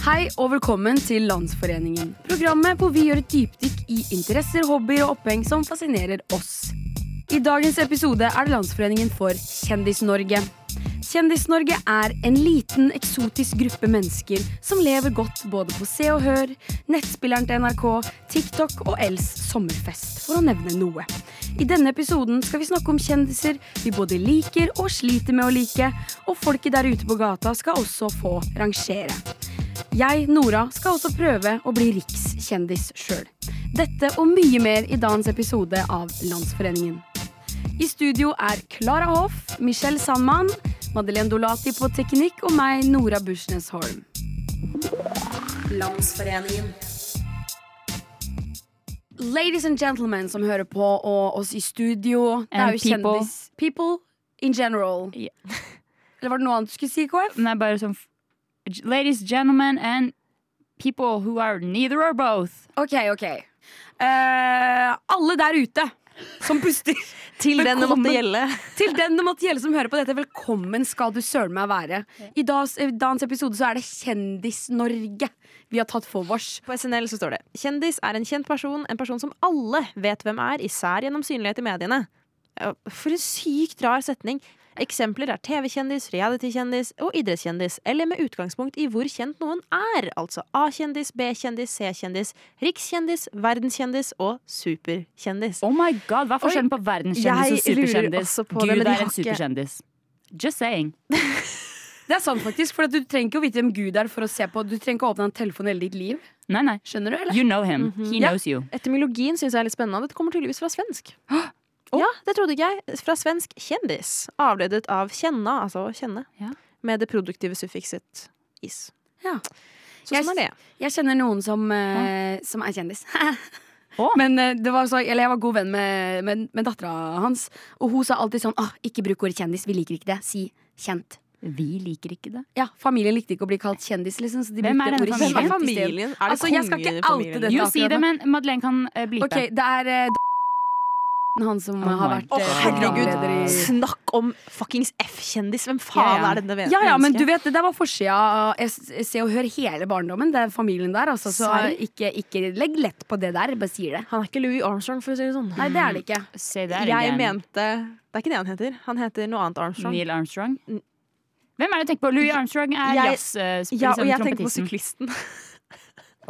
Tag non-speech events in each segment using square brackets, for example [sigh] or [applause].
Hei og velkommen til Landsforeningen. Programmet hvor vi gjør et dypdykk i interesser, hobbyer og oppheng som fascinerer oss. I dagens episode er det Landsforeningen for Kjendis-Norge. Kjendis-Norge er en liten, eksotisk gruppe mennesker som lever godt både på Se og Hør, nettspilleren til NRK, TikTok og Els sommerfest, for å nevne noe. I denne episoden skal vi snakke om kjendiser vi både liker og sliter med å like, og folket der ute på gata skal også få rangere. Jeg, Nora, skal også prøve å bli rikskjendis sjøl. Dette og mye mer i dagens episode av Landsforeningen. I studio er Klara Hoff, Michelle Sandman, Madeleine Dolati på teknikk og meg, Nora Bushnes Holm. Landsforeningen. Ladies and gentlemen som hører på, og oss i studio. Det er jo people. kjendis... People in general. Yeah. Eller var det noe annet du skulle si, KF? Er bare sånn Ladies, gentlemen and people who are neither or both. Ok, ok. Eh, alle der ute som puster. [laughs] Til den det måtte gjelde. [laughs] Til den det måtte gjelde som hører på dette, velkommen skal du søren meg være. I dagens, dagens episode så er det Kjendis-Norge vi har tatt for vårs. På SNL så står det Kjendis er en kjent person, en person som alle vet hvem er, især gjennom synlighet i mediene. For en sykt rar setning. Eksempler er TV-kjendis, reality-kjendis og idrettskjendis, eller med utgangspunkt i hvor kjent noen er, altså A-kjendis, B-kjendis, C-kjendis, rikskjendis, verdenskjendis og superkjendis. Oh my god, Hva er forskjellen på verdenskjendis og superkjendis? det, Gud de er en superkjendis. Just saying. [laughs] Det er sant, faktisk. For at du trenger ikke å vite hvem Gud er for å se på. Du trenger ikke å åpne en telefon hele ditt liv. Nei, nei. Skjønner du, eller? You know him. He Ja. knows you. Etymologien syns jeg er litt spennende. Dette kommer tydeligvis fra svensk. [gasps] Ja, det trodde ikke jeg. Fra svensk kjendis. Avledet av kjenna, altså kjenne. Ja. Med det produktive suffikset is. Ja. Så Jeg- sånn er det. Jeg kjenner noen som, eh, som er kjendis. oh. [laughs] Men uh, det var så, eller jeg var god venn med, med, med dattera hans, og hun sa alltid sånn oh, Ikke bruk ordet kjendis, vi liker ikke det. Si kjent. Vi liker ikke det. Ja, Familien likte ikke å bli kalt kjendis, liksom, så de Hvem er denne familien? er familien? Er det Altså, jeg skal ikke oute dette. Jo, si det, men Madeleine kan uh, blipe. Ok, det er eh, han som Oh har vært eh, herregud! i Snakk om fuckings F-kjendis! Hvem faen Ja, ja. er denne ven- ja, ja, men du vet, det der var forsida av Jeg ser og hører hele barndommen. Det er familien der. Altså, så ikke, ikke legg lett på det der. Bare sier det. Han er ikke Louis Armstrong, for å si det sånn. Nei, det er det ikke. Say Jeg mente Det er ikke det han heter. Han heter noe annet Armstrong. Neil Armstrong. Mm. Hvem er det du tenker på? Louis Armstrong er jazzspiller. jazz... Uh, Ja, og jeg tenker på syklisten. [laughs]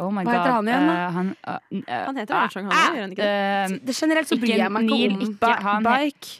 Oh my Hva heter God. han igjen, da? Uh, han, uh, uh, Han heter Armstrong, han gjør han ikke det? det generelt så bryr jeg meg ikke om ikke- han- Bike.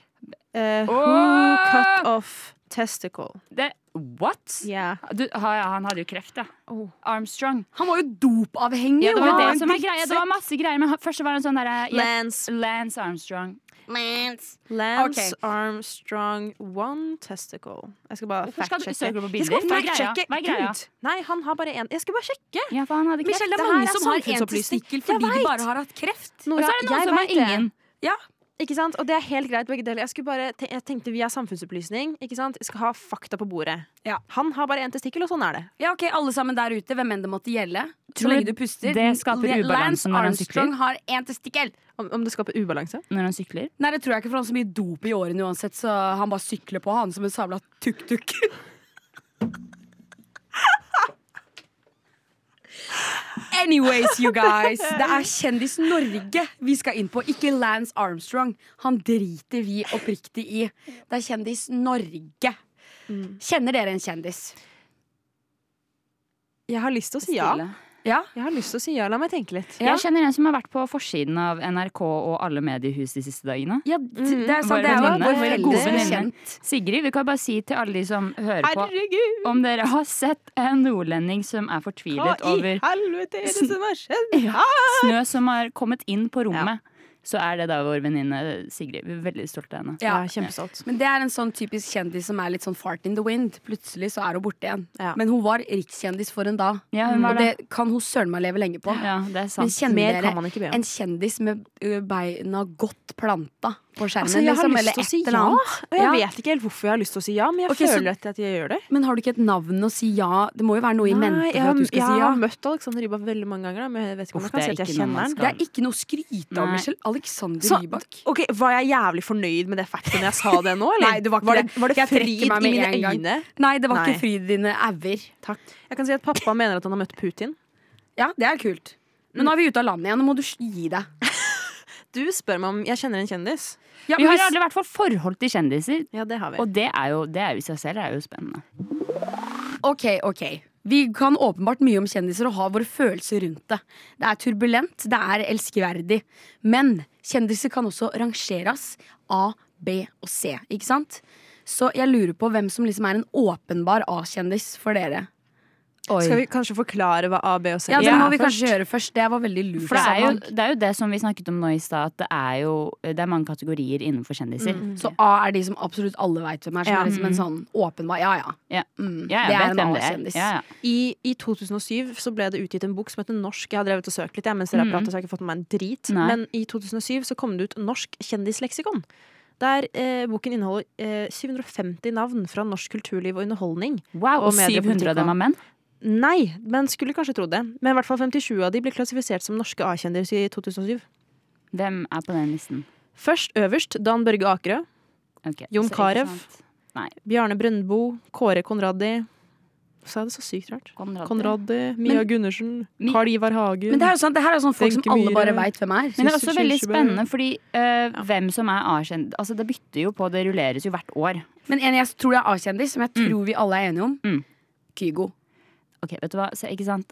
who oh! cut off testicle? det, What? Yeah. Du, ha, ja, han hadde jo kreft, da. Oh. Armstrong. Han var jo dopavhengig. Ja, det var det var. Det masse greier, men først var han sånn derre yeah, Lance, Lance Armstrong. Lance Ok. Armstrong one testicle. Jeg skal bare fact-sjekke. Jeg skal bilder? Hva er greia? fact-sjekke. Gud. Nei, han har bare én. Jeg skal bare sjekke. Ja, for han hadde kreft. Michelle, det er mange er som har en testikkel fordi de bare har hatt kreft. Og så er det noen som har det. ingen. Ja, Ikke sant? Og det er helt greit, begge deler. Jeg, skulle bare, te- jeg tenkte vi er samfunnsopplysning. Ikke sant? Jeg skal ha fakta på bordet. Ja. Han har bare én testikkel, og sånn er det. ja, ok, alle sammen der ute, hvem enn det måtte gjelde. Så Tror du lenge du puster. det skaper Lance ubalanse når han Armstrong har én testikkel. Om, om det skaper ubalanse? Når han sykler. Nei, det tror jeg ikke, for han har så mye dop i årene uansett, så han bare sykler på han som en sabla tuk-tuk. [laughs] Anyways, you guys. Det er Kjendis Norge vi skal inn på, ikke Lance Armstrong. Han driter vi oppriktig i. Det er Kjendis Norge. Kjenner dere en kjendis? Jeg har lyst til å si ja. Ja? Jeg har lyst til å si ja. La meg tenke litt. Ja. Jeg kjenner en som har vært på forsiden av NRK og alle mediehus de siste dagene. Ja, det er sant. Vår Det er jo vår felles bekjent. Sigrid, vi kan bare si til alle de som hører på, Herregud! om dere har sett en nordlending som er Hva fortvilet i over helvete er det som har skjedd? ja, snø som har kommet inn på rommet, så er det da vår venninne Sigrid. Vi er veldig stolte av henne. Ja, Ja. kjempestolt. Men det er en sånn typisk kjendis som er litt sånn fart in the wind. Plutselig så er hun borte igjen. Ja. Men hun var rikskjendis for en dag. Ja, hun var og det. det kan hun søren meg leve lenge på. Ja, det er Men kjenner Mer dere kan man ikke be om. en kjendis med beina godt planta på skjermen? Altså, jeg har liksom, lyst til å si ja. Og jeg Ja. vet ikke helt hvorfor jeg har lyst til å si ja, men jeg Ok, så- føler at jeg gjør det. Men har du ikke et navn å si ja? Det må jo være noe i mente jeg, for at du jeg skal si ja. Jeg har møtt Alexander Rybak veldig mange ganger, men jeg vet ikke om Uff, jeg kan si at jeg kjenner han. Det er ikke noe å skryte av, Michelle. Alexander Så- Rybak. Ok, Var jeg jævlig fornøyd med det faktet når jeg sa det nå? Eller? Nei, det var ikke var det. det. Var det Jeg fryd meg i mine øyne? gang. øyne? Nei, det var Nei. ikke fryd i dine auer. Takk. Jeg kan si at pappa mener at han har møtt Putin. Ja, det er kult. Men nå er vi ute av landet igjen, nå må du gi deg. [laughs] Du spør meg om jeg kjenner en kjendis. Ja, Vi har hvis- alle i hvert fall forhold til kjendiser, Ja, det har vi. og det er jo, det er jo i seg selv er jo spennende. Ok, ok. Vi kan åpenbart mye om kjendiser og ha våre følelser rundt det. Det er turbulent, det er elskverdig. Men kjendiser kan også rangeres A, B og C, ikke sant? Så jeg lurer på hvem som liksom er en åpenbar A-kjendis for dere. Skal vi kanskje forklare hva A, B og C er? Ja, det må vi kanskje gjøre først. Det var veldig lurt. For det er, jo, det er jo det som vi snakket om nå i stad, at det er jo det er mange kategorier innenfor kjendiser. Så A er de som absolutt alle veit hvem er. Som Ja. er liksom en sånn åpenbar Ja ja. Ja. Mm, Ja, det er en. A-kjendis. Ja, ja. I, I 2007 så ble det utgitt en bok som heter Norsk. Jeg har drevet og søkt litt, jeg, mens dere har pratet, så jeg har ikke fått med meg en drit. Nei. Men i 2007 så kom det ut Norsk kjendisleksikon. Der eh, boken inneholder eh, 750 navn fra norsk kulturliv og underholdning. Wow, og Og 700 av dem er menn? Nei, men skulle kanskje tro det. Men i hvert fall 57 av de ble klassifisert som norske A-kjendiser i 2007. Hvem er på den listen? Først øverst Dan Børge Akerø, Okay, Jon Carew. Bjarne Brøndbo, Kåre Konradi. Så er det så sykt rart? Konradi, Konradi, Mia Gundersen, Mi- Carl Ivar Hagen. Men det er jo sånn, det her er sånn folk som alle bare veit hvem er. Men det er også veldig spennende, fordi eh, hvem som er A-kjendis Altså, det bytter jo på, det rulleres jo hvert år. Men en jeg tror er A-kjendis, som jeg tror vi alle er enige om. Mm. Kygo. Ok, vet du hva, så, ikke sant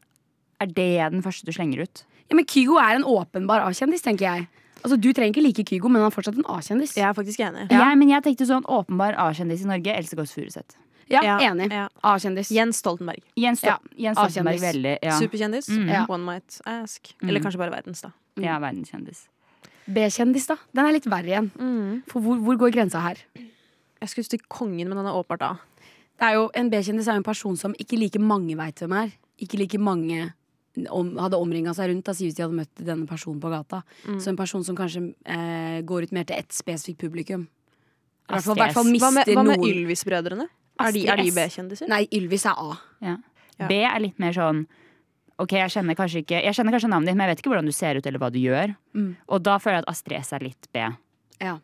Er det den første du slenger ut? Ja, men Kygo er en åpenbar A-kjendis, tenker jeg. Altså, Du trenger ikke like Kygo, men han er fortsatt en A-kjendis. Jeg er faktisk enig. Ja. Jeg, men jeg tenkte sånn åpenbar A-kjendis i Norge, Else Kåss Furuseth. Ja, Ja, Enig. ja. A-kjendis. Jens Stoltenberg. Jens, Ja, Stol- Jens Stoltenberg veldig ja. Superkjendis. Mm. Ja. One might ask. Mm. Eller kanskje bare verdens, da. ja, verdenskjendis. B-kjendis, da. Den er litt verre igjen. For hvor, hvor går grensa her? Jeg skulle til kongen, men han er åpenbart A. Det er jo, En B-kjendis er jo en person som ikke like mange veit hvem er. Ikke like mange om, hadde omringa seg rundt. Da sier vi de hadde møtt denne personen på gata. Mm. Så en person som kanskje eh, går ut mer til ett spesifikt publikum. I hvert fall, hvert fall S. Hva med, med Ylvis-brødrene? Er de, de B-kjendiser? Nei, Ylvis er A. Ja. Ja. B er litt mer sånn Ok, jeg kjenner kanskje ikke Jeg kjenner kanskje navnet ditt, men jeg vet ikke hvordan du ser ut eller hva du gjør. Mm. Og da føler jeg at Astrid S er litt B. Ja.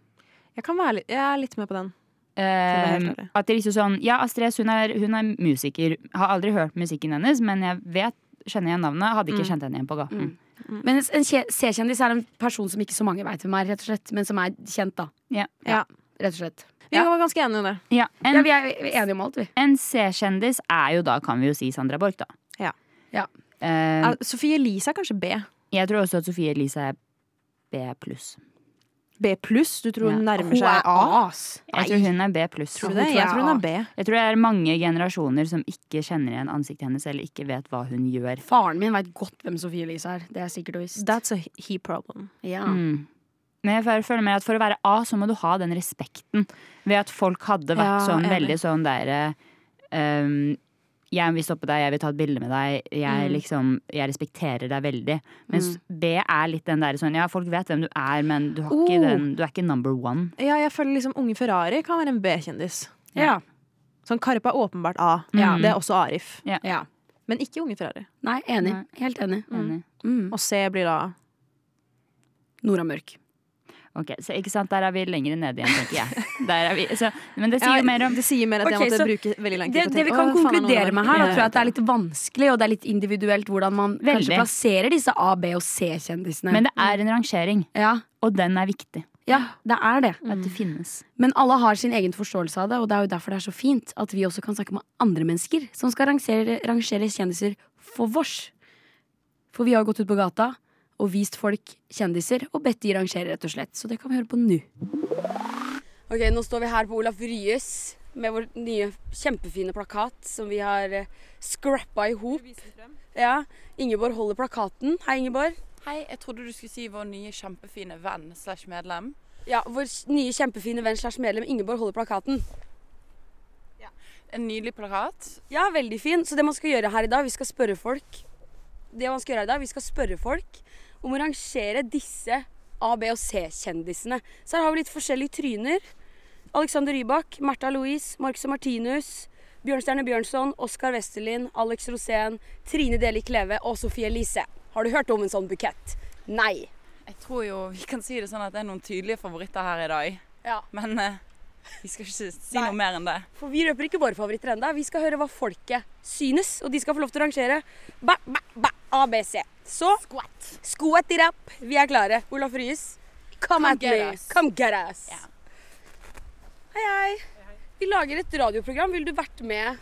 Jeg, kan være litt, jeg er litt med på den. Eh, ærlig. at det er liksom sånn Ja, Astrid S hun er, hun er musiker. Har aldri hørt musikken hennes, men jeg vet kjenner igjen navnet. Hadde ikke Mm. kjent henne igjen på gaten. Men en- en C-kjendis er en person som ikke så mange veit hvem er, rett og slett. Men som er kjent, da. Ja. Ja. Rett og slett. Vi var ganske enige om det. Ja, Ja, en, vi er vi er enige om alt, vi. en C-kjendis er jo da, kan vi jo si, Sandra Borch, da. Ja. Ja. Uh, Ja, Sofie Elise er kanskje B. jeg tror også at Sofie Elise er B pluss. B pluss? Du tror hun nærmer seg A? Jeg tror hun er B pluss. Tror du det? Jeg tror hun er B. Jeg tror det er mange generasjoner som ikke kjenner igjen ansiktet hennes, eller ikke vet hva hun gjør. Faren min veit godt hvem Sofie Elise er. Det er sikkert og visst. That's a he problem. Yeah. Mm. Men jeg føler- føler at for å være A, så må du ha den respekten. Ved at folk hadde vært Ja, sånn veldig sånn derre um, Jeg vil stoppe deg, jeg vil ta et bilde med deg. Jeg, Mm. liksom, jeg respekterer deg veldig. Mens B er litt den derre sånn Ja, folk vet hvem du er, men du, har ikke Oh. den, du er ikke number one. Ja, jeg føler liksom Unge Ferrari kan være en B-kjendis. Ja. Sånn Karpe er åpenbart A. Ja. Det er også Arif. ja. Men ikke Unge Ferrari. Nei, enig. Nei. Helt enig. Enig. Mm. Og C blir da Nora Mørk. Ok, så ikke sant, Der er vi lenger ned igjen, tenker jeg. Der er vi, så, men det sier Ja, mer om Det sier mer at Ok, jeg måtte så bruke veldig lang tid Det, det vi kan «Å, faen, er konkludere med her, da, tror jeg at det er litt vanskelig og det er litt individuelt hvordan man Veldig. kanskje plasserer disse A-, B- og C-kjendisene. Men det er en rangering, ja, og den er viktig. ja, det er det. At det finnes. Men alle har sin egen forståelse av det, og det er jo derfor det er så fint at vi også kan snakke med andre mennesker som skal rangere, rangere kjendiser for vårs. For vi har gått ut på gata og vist folk kjendiser og bedt de rangere, rett og slett. Så det kan vi høre på nå. Ok, nå står vi her på Olaf Ryes med vår nye kjempefine plakat som vi har uh, scrappa i hop. Ja, Ingeborg holder plakaten. Hei, Ingeborg. Hei, jeg trodde du skulle si vår nye kjempefine venn slash medlem. Ja, Vår nye kjempefine venn slash medlem Ingeborg holder plakaten. Ja. En nydelig plakat. Ja, veldig fin. Så det man skal gjøre her i dag, vi skal spørre folk Det man skal gjøre her i dag, vi skal spørre folk om å rangere disse A-, B- og C-kjendisene. Så her har vi litt forskjellige tryner. Alexander Rybak, Märtha Louise, Marcus og Martinus, Bjørnstjerne Bjørnson, Oskar Westerlin, Alex Rosén, Trine Deli Kleve og Sofie Elise. Har du hørt om en sånn bukett? Nei. Jeg tror jo vi kan si det sånn at det er noen tydelige favoritter her i dag. Ja. Men eh, vi skal ikke si noe mer enn det. For vi røper ikke våre favoritter ennå. Vi skal høre hva folket synes, og de skal få lov til å rangere ba, ba, ba, ABC. Så Squat. squat it up. Vi er klare. Olaf Ryes, come, Come at me. us. Come get us. Yeah. Hei, hei. Vi lager et radioprogram. Vil du vært med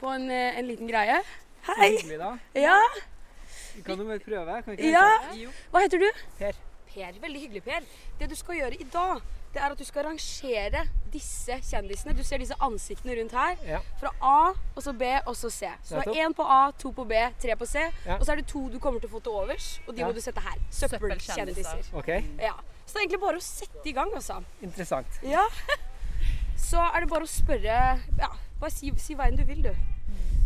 på en, eh, en liten greie? Hei. Hyggelig, da. Ja. Vi kan jo bare prøve. Kan vi ikke ja. Hva heter du? Per. Per. Veldig hyggelig, Per. Det du skal gjøre i dag, det er at du skal rangere disse kjendisene. Du ser disse ansiktene rundt her. Ja. Fra A, og så B, og så C. Så du har én på A, to på B, tre på C. Ja. Og så er det to du kommer til å få til overs, og de Ja. må du sette her. Søppelkjendiser. Okay. Ja. Så det er egentlig bare å sette i gang, altså. interessant. Ja. [laughs] Så er det bare å spørre Ja, bare si, si veien du vil, du.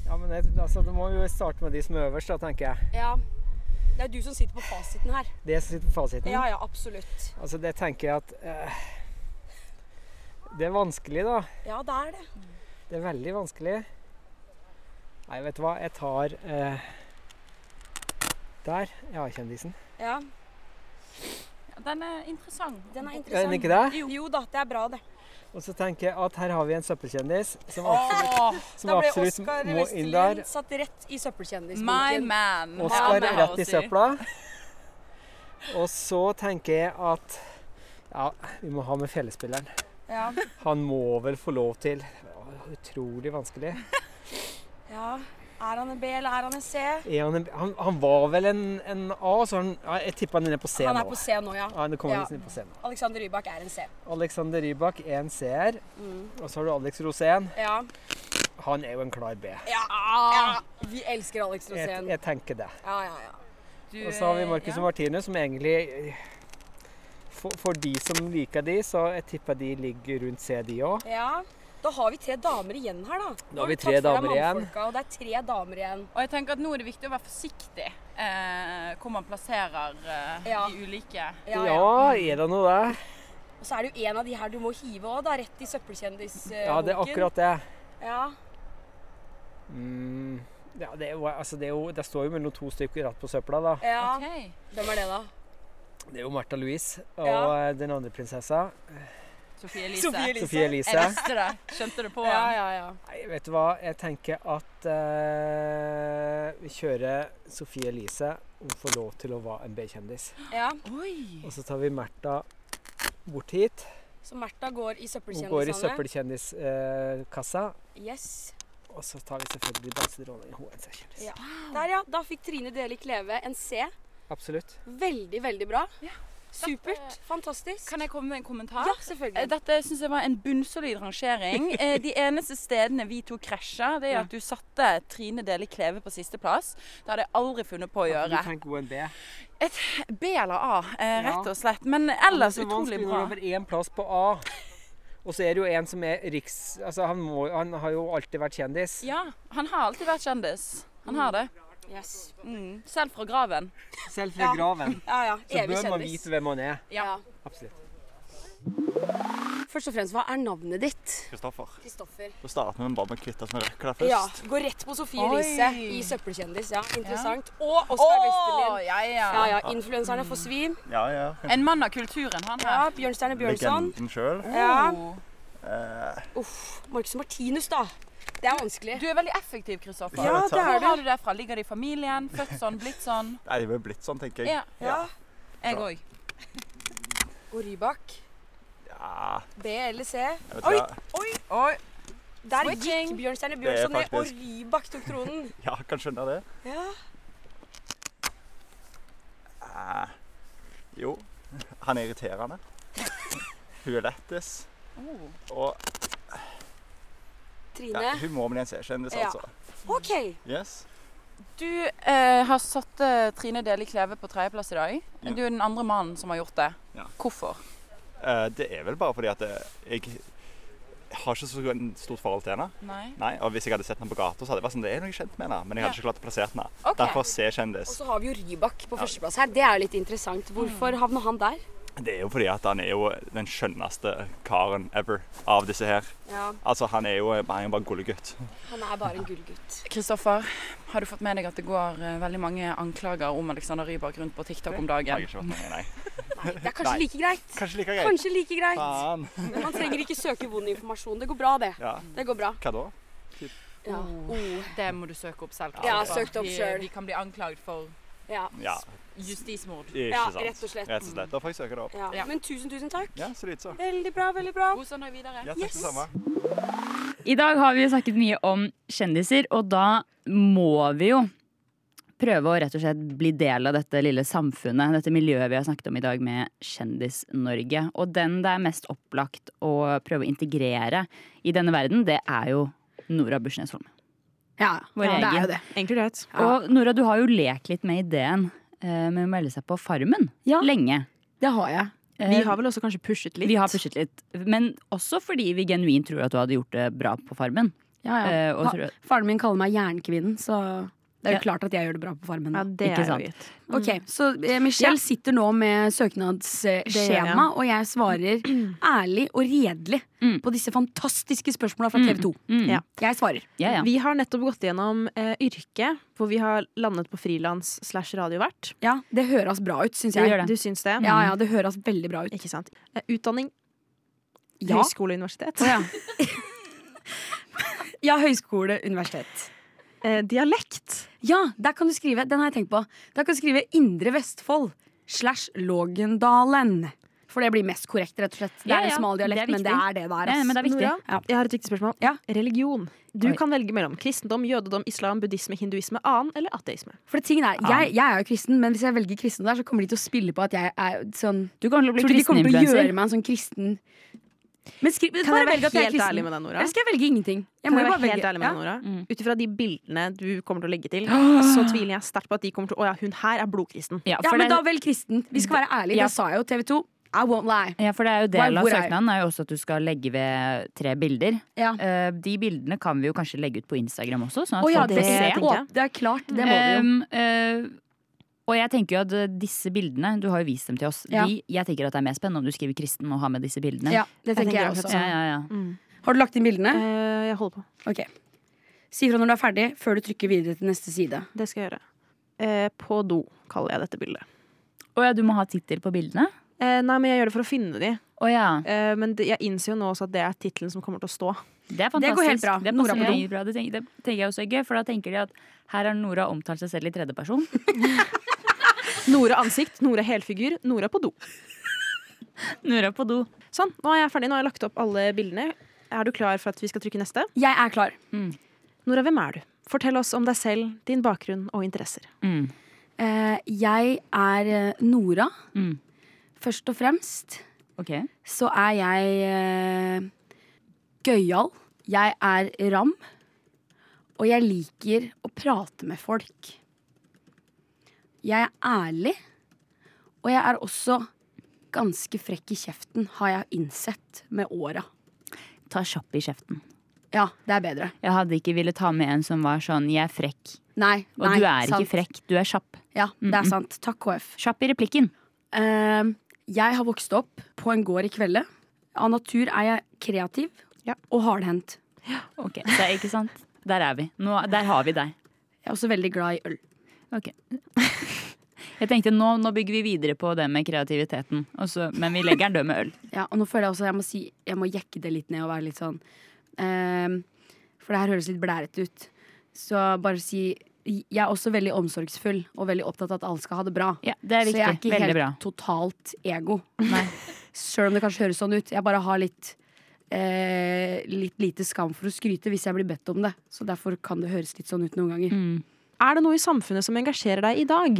Ja, men jeg, altså, Da må jo starte med de som er øverst, da, tenker jeg. Ja. Det er du som sitter på fasiten her. Det som sitter på fasiten. Ja, ja, absolutt. Altså, det tenker jeg at eh, Det er vanskelig, da. Ja, det er det. Det er veldig vanskelig. Nei, vet du hva. Jeg tar eh, Der. Ja, kjendisen. Ja, Ja, Den er interessant. Den er Er den interessant. ikke det? Jo. jo da, det er bra, det. Og så tenker jeg at her har vi en søppelkjendis som absolutt, Åh, som absolutt må inn der. Satt rett i my man. Oskar rett i søpla. Og så tenker jeg at ja, vi må ha med fellesspilleren. Ja. Han må vel få lov til Utrolig vanskelig. ja. Er han en B eller er han en C? Er han, en, han, han var vel en, en A, så han, jeg tipper han er på C Han er på C nå, ja. Ja, Ja. på C nå. Alexander Rybak er en C. Alexander Rybak er en C-er. Mm. Og så har du Alex Rosén. Ja. Han er jo en klar B. Ja, ja. Vi elsker Alex Rosén. jeg tenker det. Ja, ja, ja. Du, Og så har vi Marcus ja. og Martine, som egentlig eh, for, for de som liker de, så jeg tipper de ligger rundt C, de òg. ja. Da har vi tre damer igjen her, da. Da har vi tre damer igjen. Og det er tre damer igjen. Og jeg tenker at nå er det viktig å være forsiktig eh, hvor man plasserer eh, Ja. de ulike. Ja, Ja, ja. er det noe der? Og så er det jo en av de her du må hive òg, da. Rett i søppelkjendisboken. Ja, det er akkurat det. Ja. Mm, ja, det, er jo, altså det, er jo, det står jo mellom to stykker rett på søpla, da. ja. Okay. Hvem er det, da? Det er jo Märtha Louise og Ja. eh, den andre prinsessa. Sofie Elise. Sofie Elise. Sofie Elise. Jeg visste det. Skjønte det på Ja, ja, ja. Nei, vet du hva? Jeg tenker at uh, vi kjører Sofie Elise. Hun får lov til å være en B-kjendis. ja. Oi. Og så tar vi Märtha bort hit. Så Märtha går i søppelkjendisene? Hun går i søppelkjendiskassa. Yes. og så tar vi selvfølgelig dansedronningen. Hun er en C-kjendis. Ja. Der, ja. Da fikk Trine Deli Kleve en C. Absolutt. Veldig, veldig bra. Ja. Supert. Fantastisk. Kan jeg komme med en kommentar? Ja, Eh, selvfølgelig. Dette syns jeg var en bunnsolid rangering. [laughs] Eh, De eneste stedene vi to krasja, det er at du satte Trine Deli Kleve på sisteplass. Det hadde jeg aldri funnet på å Du gjøre. tenker hun er en B. B eller A, eh, rett og slett. Men ellers det er så utrolig vanskelig bra. når det er én plass på A. Og så er det jo en som er riks... Altså, han, må, han har jo alltid vært kjendis. Ja, han har alltid vært kjendis. Han har det. Yes. Mm. Selv fra graven. Selv fra Ja. graven. Ja, ja. Så Evig bør man vite hvem han er. Ja. Absolutt. Først og fremst, hva er navnet ditt? Kristoffer. Kristoffer. Da starter vi bare med å kvitte oss med røkla først. Ja. Gå rett på Sofie. Elise i Søppelkjendis. Ja, interessant. Og Oskar Westerlin. ja, ja. Ja, ja. Influenserne får svi. Ja, ja. En mann av kulturen, han Ja, her. Bjørnstjerne Bjørnson. Legenden sjøl. Ja. Eh, Uff. Marcus Martinus, da. Det er vanskelig. Du er veldig effektiv, Kristoffer. Ja, det er Hvor har du det fra? Ligger det i familien? Født sånn? Blitt sånn? [laughs] nei, det er blitt sånn, tenker jeg. Ja. Ja. Jeg òg. Og Rybak. Ja, B eller C. Oi. Oi! Oi. Der Switching. gikk Bjørnstjerne er Bjørnson ned, og Rybak tok tronen. [laughs] Ja, kan skjønne det. Ja. Eh, jo, han er irriterende. Hun er lettis. Oh. Og Trine. ja, hun må bli en C-kjendis, Ja. altså. OK. Yes. Du eh, har satt eh, Trine Deli Kleve på tredjeplass i dag. Ja. Du er den andre mannen som har gjort det. Ja. Hvorfor? Eh, det er vel bare fordi at eh, jeg har ikke så stort forhold til henne. Nei. Nei, og Hvis jeg hadde sett henne på gata, så hadde jeg vært sånn, det er noe kjent med henne. Men jeg hadde Ja. ikke klart å plassere henne. Okay. Derfor Og C-kjendis. så har vi jo Rybak på førsteplass her. Det er jo litt interessant. Hvorfor havna han der? Det er jo fordi at han er jo den skjønneste karen ever av disse her. Ja, Altså, han er jo han er gullgutt. bare gullegutt. han er bare en gullgutt. Kristoffer, har du fått med deg at det går eh, veldig mange anklager om Alexander Rybak rundt på TikTok om dagen? jeg ikke fått med, nei. [laughs] nei, Det er kanskje Nei. like greit. Kanskje like greit. Kanskje like greit. Faen. [laughs] Men man trenger ikke søke vond informasjon. Det går bra, det. Ja. Det går bra. Hva da? Ja. Oh, det må du søke opp selv. Ja, søk søkt opp Vi- selv. Vi kan bli anklaget for Ja. Ja, justismord. ja, rett og slett. Rett og slett. Da får jeg søke det opp. Ja. Ja. Men tusen, tusen takk. Ja, så litt så. Veldig bra, veldig bra. God søndag videre. Ja, takk Yes. det samme. I dag har vi jo snakket mye om kjendiser, og da må vi jo prøve å rett og slett bli del av dette lille samfunnet, dette miljøet vi har snakket om i dag med Kjendis-Norge. Og den det er mest opplagt å prøve å integrere i denne verden, det er jo Nora Bursnes Holm. Ja, ja det er jo det. Enkelt og greit. Ja. Og Nora, du har jo lekt litt med ideen med å melde seg på Farmen Ja. lenge. Det har jeg. Eh, Vi har vel også kanskje pushet litt. vi har pushet litt. Men også fordi vi genuint tror at du hadde gjort det bra på Farmen. Ja, ja. Eh, Faren min kaller meg jernkvinnen, så det er jo Ja. klart at jeg gjør det bra på Farmen. Ja, det Ikke er sant. gitt. Ok, Så eh, Michelle Ja. sitter nå med søknadsskjema, og jeg svarer [clears throat] ærlig og redelig Mm. på disse fantastiske spørsmåla fra TV 2. mm, Ja. Jeg svarer. ja, ja. Vi har nettopp gått gjennom eh, yrke, hvor vi har landet på frilans slash radiovert. Ja, Det høres bra ut, syns jeg. gjør det. Du syns det? Ja, ja, det høres veldig bra ut. Ikke sant. Eh, utdanning. Ja. Høyskole, universitet. Oh, ja. [laughs] ja, høyskole, universitet. Eh, dialekt. Ja, der kan du skrive Den har jeg tenkt på. Der kan du skrive Indre Vestfold slash Lågendalen. For det blir mest korrekt, rett og slett. Det Ja, er en ja, smal det dialekt, men det er det der. er. Ja, men det er viktig. Nora, Ja. jeg har et viktig spørsmål. Ja. Religion. Du Oi. kan velge mellom kristendom, jødedom, islam, buddhisme, hinduisme, annen eller ateisme. For det tingen er, jeg, jeg er jo kristen, men hvis jeg velger kristen der, så kommer de til å spille på at jeg er sånn Du kan bli kristen Tror du de kommer til å gjøre meg en sånn kristen Men skri, Kan bare jeg velge være at jeg er helt kristen. ærlig med deg, Nora? Eller skal jeg velge ingenting? Jeg Kan må jeg være helt ærlig med ja. deg, Nora? Mm. Ut ifra de bildene du kommer til å legge til, [gasps] så tviler jeg sterkt på at de kommer til å Å ja, hun her er blodkristen. Ja, ja, men det- da vel kristen. Vi skal være ærlige. Ja. Det sa jeg jo TV 2. I won't lie. Ja, for det er jo Del av søknaden er jo også at du skal legge ved tre bilder. Ja. Uh, de bildene kan vi jo kanskje legge ut på Instagram også, sånn at oh, ja, folk det, får se. det er klart. Det må vi jo. Um, eh, og jeg tenker jo at eh, disse bildene, du har jo vist dem til oss, Ja. de, jeg tenker at det er mer spennende om du skriver kristen og har med disse bildene. Ja, det tenker jeg, tenker jeg også. ja, ja, ja. Mm. Har du lagt inn bildene? Uh, jeg holder på. Ok. Si fra når du er ferdig, før du trykker videre til neste side. Det skal jeg gjøre. Uh, på do kaller jeg dette bildet. Å ja, du må ha tittel på bildene? Uh, nei, men jeg gjør det for å finne de. Oh, ja. Eh, men det, jeg innser jo nå også at det er tittelen som kommer til å stå. Det er Det går helt bra. Det Nora på do. bra. Det tenker, det tenker jeg også er gøy, for da tenker de at her har Nora omtalt seg selv i tredjeperson. [laughs] Nora ansikt, Nora helfigur, Nora på do. Nora på do. Sånn, nå er jeg ferdig. Nå har jeg lagt opp alle bildene. Er du klar for at vi skal trykke neste? Jeg er klar. Nora, hvem er du? Fortell oss om deg selv, din bakgrunn og interesser. Mm. Eh, jeg er eh, Nora. Mm. Først og fremst okay. så er jeg eh, gøyal. Jeg er ram. Og jeg liker å prate med folk. Jeg er ærlig. Og jeg er også ganske frekk i kjeften, har jeg innsett med åra. Ta kjapp i kjeften. Ja, det er bedre. Jeg hadde ikke ville ta med en som var sånn 'jeg er frekk'. Nei, Og nei, du er sant. ikke frekk, du er kjapp. Ja, det er sant. Takk, KF. Kjapp i replikken. Uh, jeg har vokst opp på en gård i Kvelde. Av natur er jeg kreativ Ja. og hardhendt. Ok, det er ikke sant? Der er vi. Nå, der har vi deg. Jeg er også veldig glad i øl. Ok. [laughs] Jeg tenkte nå, nå bygger vi videre på det med kreativiteten, også, men vi legger den død med øl. [laughs] Ja, og nå føler jeg også jeg må, si, jeg må jekke det litt ned og være litt sånn um, For det her høres litt blærete ut. Så bare si Jeg er også veldig omsorgsfull og veldig opptatt av at alle skal ha det bra. Ja, det Så jeg er ikke Veldig helt bra. totalt ego. Sjøl [laughs] om det kanskje høres sånn ut. Jeg bare har litt eh, Litt lite skam for å skryte hvis jeg blir bedt om det. Så derfor kan det høres litt sånn ut noen ganger. Mm. Er det noe i samfunnet som engasjerer deg i dag?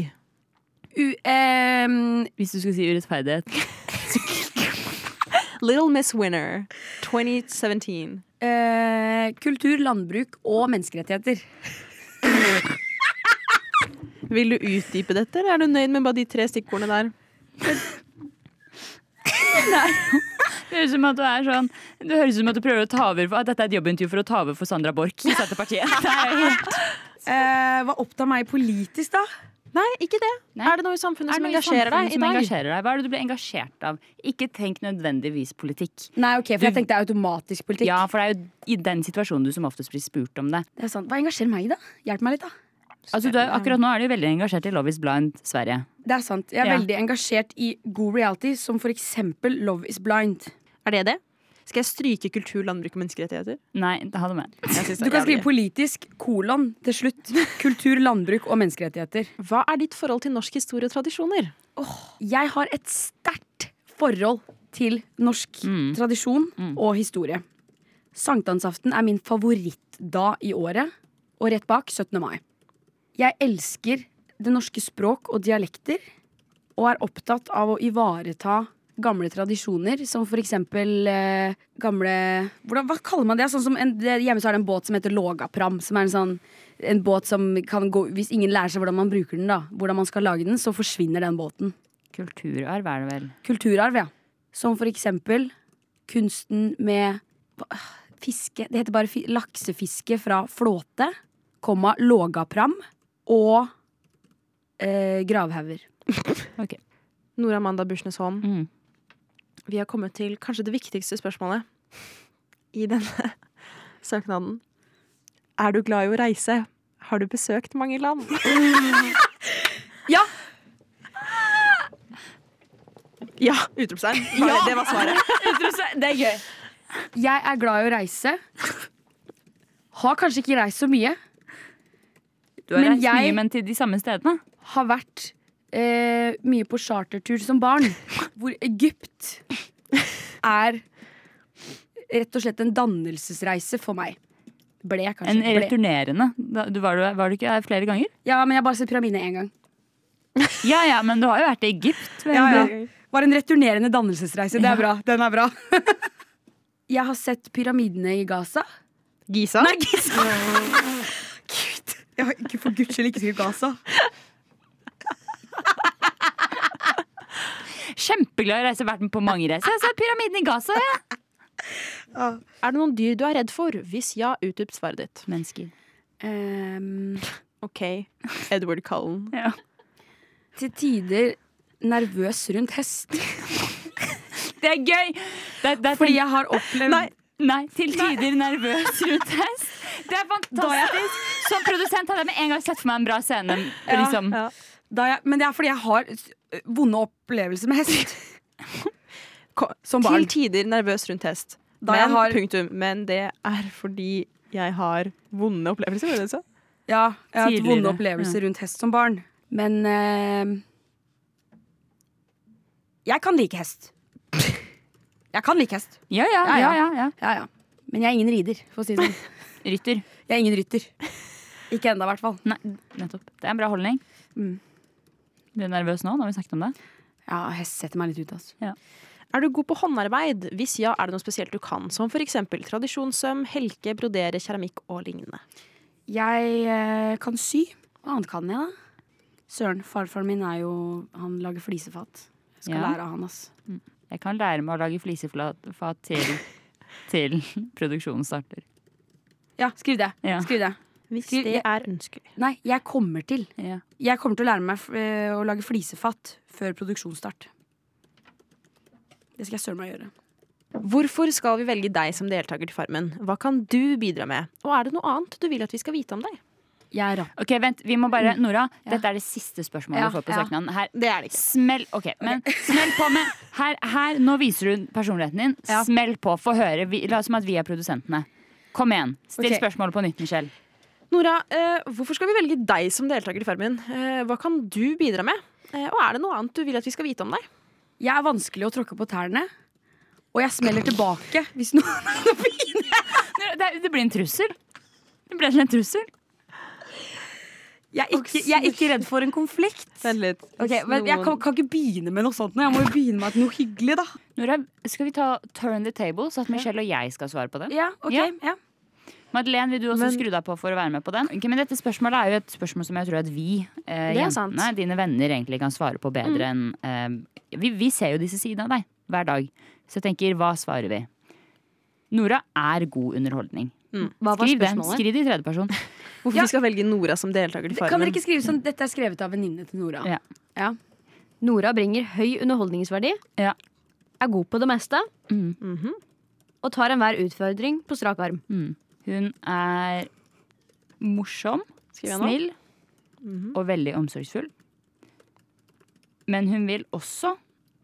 U ehm, Hvis du skulle si urettferdighet. [laughs] Little Miss Winner 2017. eh, kultur, landbruk og menneskerettigheter. [laughs] Vil du utdype dette, eller er du nøyd med bare de tre stikkordene der? Det høres ut som at du er sånn Det høres ut som at du prøver å ta over for, At dette er et jobbintervju for å ta over for Sandra Borch i Senterpartiet. [laughs] Det er helt Eh, hva opptar meg politisk, da? Nei, ikke det. Nei. Er det noe i samfunnet som engasjerer deg i dag? engasjerer deg? Hva er det du blir engasjert av? Ikke tenk nødvendigvis politikk. Nei, ok, for jeg Du- tenkte automatisk politikk. Ja, for det er jo i den situasjonen du som oftest blir spurt om det. Det er sant. Hva engasjerer meg, da? Hjelp meg litt, da. Altså, du er, akkurat nå er du veldig engasjert i Love is Blind Sverige. Det er sant. Jeg er Ja. veldig engasjert i god reality, som for eksempel Love is blind. Er det det? Skal jeg stryke kultur, landbruk og menneskerettigheter? Nei, ha det med. Jeg synes Du kan skrive politisk, kolon, til slutt. Kultur, landbruk og menneskerettigheter. Hva er ditt forhold til norsk historie og tradisjoner? Jeg har et sterkt forhold til norsk Mm. tradisjon og historie. Sankthansaften er min favorittdag i året, og rett bak 17. mai. Jeg elsker det norske språk og dialekter, og er opptatt av å ivareta gamle tradisjoner, som for eksempel eh, gamle hvordan, Hva kaller man det? Sånn som en, det, hjemme så er det en båt som heter Lågapram. Som er en sånn en båt som kan gå Hvis ingen lærer seg hvordan man bruker den, da, hvordan man skal lage den, så forsvinner den båten. Kulturarv er det vel. Kulturarv, ja. Som for eksempel kunsten med fiske Det heter bare fi, laksefiske fra flåte, komma lågapram og eh, gravhauger. [laughs] Nora Amanda Bursnes Holm, Mm. Vi har kommet til kanskje det viktigste spørsmålet i denne [laughs] søknaden. Er du glad i å reise? Har du besøkt mange land? [laughs] Ja! Ja! Utropstegn. Ja. Det var svaret. [laughs] Det er gøy. Jeg er glad i å reise. Har kanskje ikke reist så mye. Du har Men reist jeg- mye, men til de samme stedene. Har vært eh, mye på chartertur som barn. Hvor Egypt er rett og slett en dannelsesreise for meg. Ble, kanskje. En returnerende. Du var, du, var du ikke her flere ganger? Ja, men jeg har bare sett pyramidene én gang. Ja ja, men du har jo vært i Egypt. Ja, ja. Var en returnerende dannelsesreise. Det er bra. Den er bra. [laughs] jeg har sett pyramidene i Gaza. Giza? Nei, Giza! [laughs] Gud. Jeg har ikke for guds skyld ikke skrevet Gaza. Kjempeglad i å reise. verden på mange reiser. Jeg ser pyramiden i Gaza. Ja. Er det noen dyr du er redd for? Hvis ja, utdyp svaret ditt. Mennesker. Um, OK. Edward Cullen. [laughs] Ja. til tider nervøs rundt hest. Det er gøy! Det, det er Fordi jeg har opplevd Nei, nei, til tider nervøs rundt hest. Det er fantastisk! Som produsent hadde jeg med en gang sett for meg en bra scene. Ja, ja. da jeg, Men det er fordi jeg har vonde opplevelser med hest. [laughs] Som barn. Til tider nervøs rundt hest. Men, har- punktum. Men det er fordi jeg har vonde opplevelser. Var det? Ja, jeg har hatt vonde opplevelser rundt hest som barn. Men eh, Jeg kan like hest. Jeg kan like hest. Ja, ja, Ja, ja, ja. ja, ja. Ja, ja. Men jeg er ingen rider, for å si det sånn. Rytter. Jeg er ingen rytter. Ikke ennå, i hvert fall. Nei, nettopp. Det er en bra holdning. Mm. Blir du nervøs nå når vi snakket om det? Ja, jeg setter meg litt ut, altså. Er du god på håndarbeid? Hvis ja, er det noe spesielt du kan? Som for eksempel tradisjonssøm, helke, brodere, keramikk og lignende. Jeg eh, kan sy. Hva annet kan jeg, da? Søren, farfaren min er jo Han lager flisefat. Jeg skal Ja. lære av han, ass. Jeg kan lære meg å lage flisefat til, til [laughs] produksjonen starter. Ja, skriv det. Ja. Skriv det. Hvis Skri, det er ønskelig. Nei, jeg kommer til. Ja. Jeg kommer til å lære meg eh, å lage flisefatt før produksjonsstart. Det skal jeg søren meg gjøre. Hvorfor skal vi velge deg som deltaker til Farmen? Hva kan du bidra med? Og er det noe annet du vil at vi skal vite om deg? Jeg er rapp. Ok, vent, vi må bare Nora, Mm. Ja. dette er det siste spørsmålet Ja, du får på ja. søknaden. Her, Det er det ikke. smell, okay, men [laughs] smell på med her, her, nå viser du personligheten din. Ja. Smell på, få høre. Vi, la oss som at vi er produsentene. Kom igjen. Still okay. spørsmålet på nytt, Michelle. Nora, eh, hvorfor skal vi velge deg som deltaker i Farmen? Eh, hva kan du bidra med? Eh, og er det noe annet du vil at vi skal vite om deg? Jeg er vanskelig å tråkke på tærne. Og jeg smeller tilbake hvis noen [laughs] Det, det blir en trussel. Det ble en trussel. jeg er, ikke, jeg er ikke redd for en konflikt. Vent litt. Okay, men Jeg kan, kan ikke begynne med noe sånt. Jeg må jo begynne med noe hyggelig, da. Nora, skal vi ta turn the table, så at Michelle og jeg skal svare på det? Ja, ok, Ja. ja. Madeleine, vil du også Men- skru deg på for å være med på den? Okay, men dette spørsmålet er jo et spørsmål som jeg tror at vi, eh, jentene, dine venner, egentlig kan svare på bedre enn eh, vi, vi ser jo disse sidene av deg hver dag. Så jeg tenker, hva svarer vi? Nora er god underholdning. Hva var Skriv det. spørsmålet? Skriv det i tredjeperson. [laughs] Hvorfor Ja. vi skal velge Nora som deltaker til Kan dere ikke skrive sånn Dette er skrevet av venninne til Nora. Ja. Ja. Nora bringer høy underholdningsverdi. Ja. Er god på det meste. Mm. Mhm. Og tar enhver utfordring på strak arm. Mm. Hun er morsom, snill mm -hmm. snill Mhm. og veldig omsorgsfull. Men hun vil også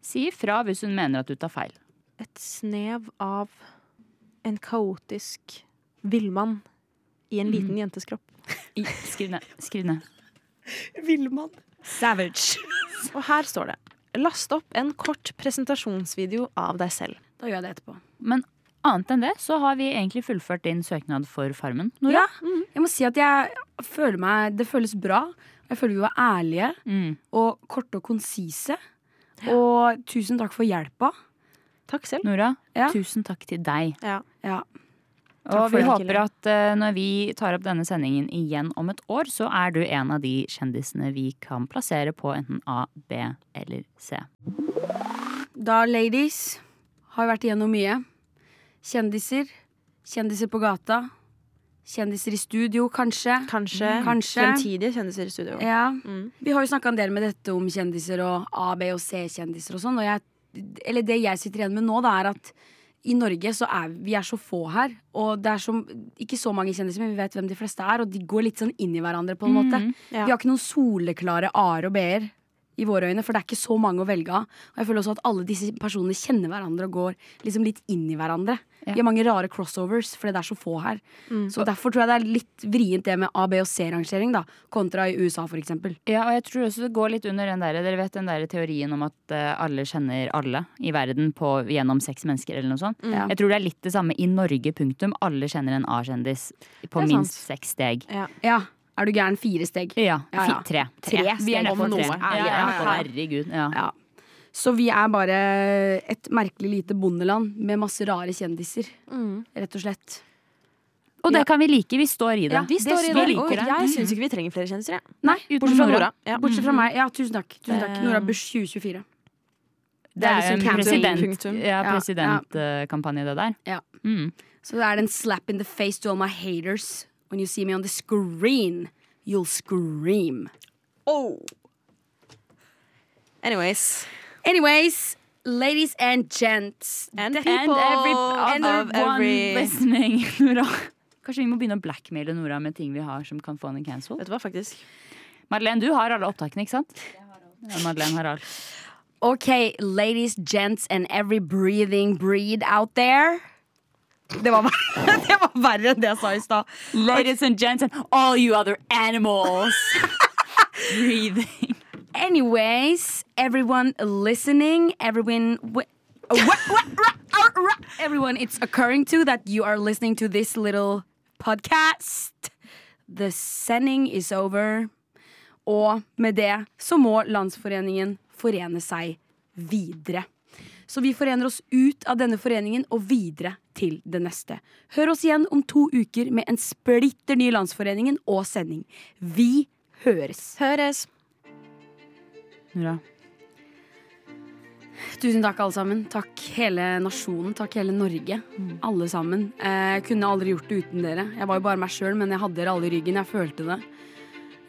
si ifra hvis hun mener at du tar feil. Et snev av en kaotisk villmann i en liten jentes kropp. I, skriv ned. Skriv ned. Villmann. Savage. Og her står det Last opp en kort presentasjonsvideo av deg selv. Da gjør jeg det etterpå. Men annet enn det så har vi egentlig fullført din søknad for Farmen. Nora. Ja, jeg må si at jeg føler meg Det føles bra. Jeg føler vi var ærlige Mm. og korte og konsise. Og tusen takk for hjelpa. Takk selv. Nora, Ja. tusen takk til deg. Ja. Ja. Og vi håper at uh, når vi tar opp denne sendingen igjen om et år, så er du en av de kjendisene vi kan plassere på enten A, B eller C. Da, ladies, har vi vært igjennom mye. Kjendiser. Kjendiser på gata. Kjendiser i studio, kanskje. Kanskje, Kanskje. fremtidige kjendiser i studio. Ja. Mm. Vi har jo snakka en del med dette om kjendiser og A, B og C-kjendiser og sånn. Eller det jeg sitter igjen med nå, da, er at i Norge så er vi er så få her. Og det er så, ikke så mange kjendiser, men vi vet hvem de fleste er. Og de går litt sånn inn i hverandre, på en måte. Mhm. Ja. Vi har ikke noen soleklare A-er og B-er i våre øyne, for det er ikke så mange å velge av. Og jeg føler også at alle disse personene kjenner hverandre og går liksom litt inn i hverandre. Ja. Vi har mange rare crossovers, fordi det er så få her. Mm. Så derfor tror jeg det er litt vrient det med A, B og C-rangering, da, kontra i USA, for eksempel. Ja, og jeg tror også det går litt under den der, dere vet den der teorien om at eh, alle kjenner alle i verden på, gjennom seks mennesker eller noe sånt. Ja. Jeg tror det er litt det samme i Norge, punktum. Alle kjenner en A-kjendis på minst seks steg. Ja. Er du gæren? Fire steg. Ja, Ja, ja. tre. Tre Vi er steg nede på om tre. noe. Ja, Ja, ja, ja, ja. herregud. Ja. Ja. Så vi er bare et merkelig lite bondeland med masse rare kjendiser, Mm. rett og slett. Og det Ja. kan vi like. Vi står i det. Ja, Vi det i det. Vi liker det. jeg syns ikke vi trenger flere kjendiser. Nei, Bortsett fra Nora. Ja. bortsett fra meg. Ja, tusen takk. Tusen takk. Nora Bush 2024. Det er en liksom president, punktum. ja, Ja, presidentkampanje, det der. Ja. Mm. Så det er en slap in the face to all my haters. When you see me on the screen, you'll scream. Oh. Anyways. Anyways, ladies and gents. And the people And every of one every listening. [laughs] Nora. Kanskje vi må begynne å blackmaile Nora med ting vi har som kan få henne cancelled? Vet du hva, faktisk? Madeleine, du har alle opptakene, ikke sant? Ja, Madeleine har alt. [laughs] Okay, ladies, gents, and every breathing breed out there. Det var, [laughs] det var verre enn det jeg sa i stad. Ladies and gents and all you other animals. [laughs] Breathing. Anyways, everyone listening, everyone, [laughs] everyone, it's occurring to that you are listening to this little podcast. The sending is over. Og med det så må Landsforeningen forene seg videre. Så vi forener oss ut av denne foreningen og videre til det neste. Hør oss igjen om to uker med en splitter ny Landsforeningen og sending. Vi høres. Høres. Bra. Tusen takk, alle sammen. Takk hele nasjonen. Takk hele Norge. Alle sammen. Eh, Jeg kunne aldri gjort det uten dere. Jeg var jo bare meg sjøl, men jeg hadde dere alle i ryggen. Jeg følte det.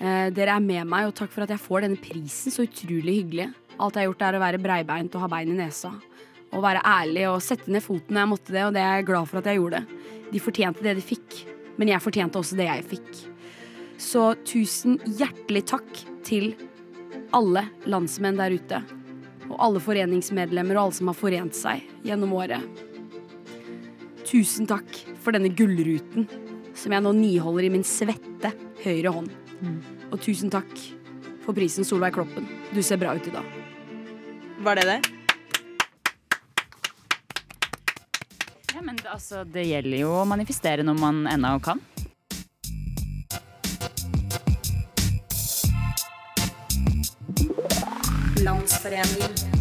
Eh, Dere er med meg, og takk for at jeg får denne prisen. Så utrolig hyggelig. Alt jeg har gjort, er å være breibeint og ha bein i nesa. Og være ærlig og sette ned foten når jeg måtte det, og det er jeg glad for at jeg gjorde. De fortjente det de fikk, men jeg fortjente også det jeg fikk. Så tusen hjertelig takk til alle landsmenn der ute. Og alle foreningsmedlemmer og alle som har forent seg gjennom året. Tusen takk for denne gullruten som jeg nå niholder i min svette høyre hånd. Og tusen takk for prisen Solveig Kloppen. Du ser bra ut i dag. Var det det? Men det, altså, det gjelder jo å manifestere når man ennå kan. Landsforeningen.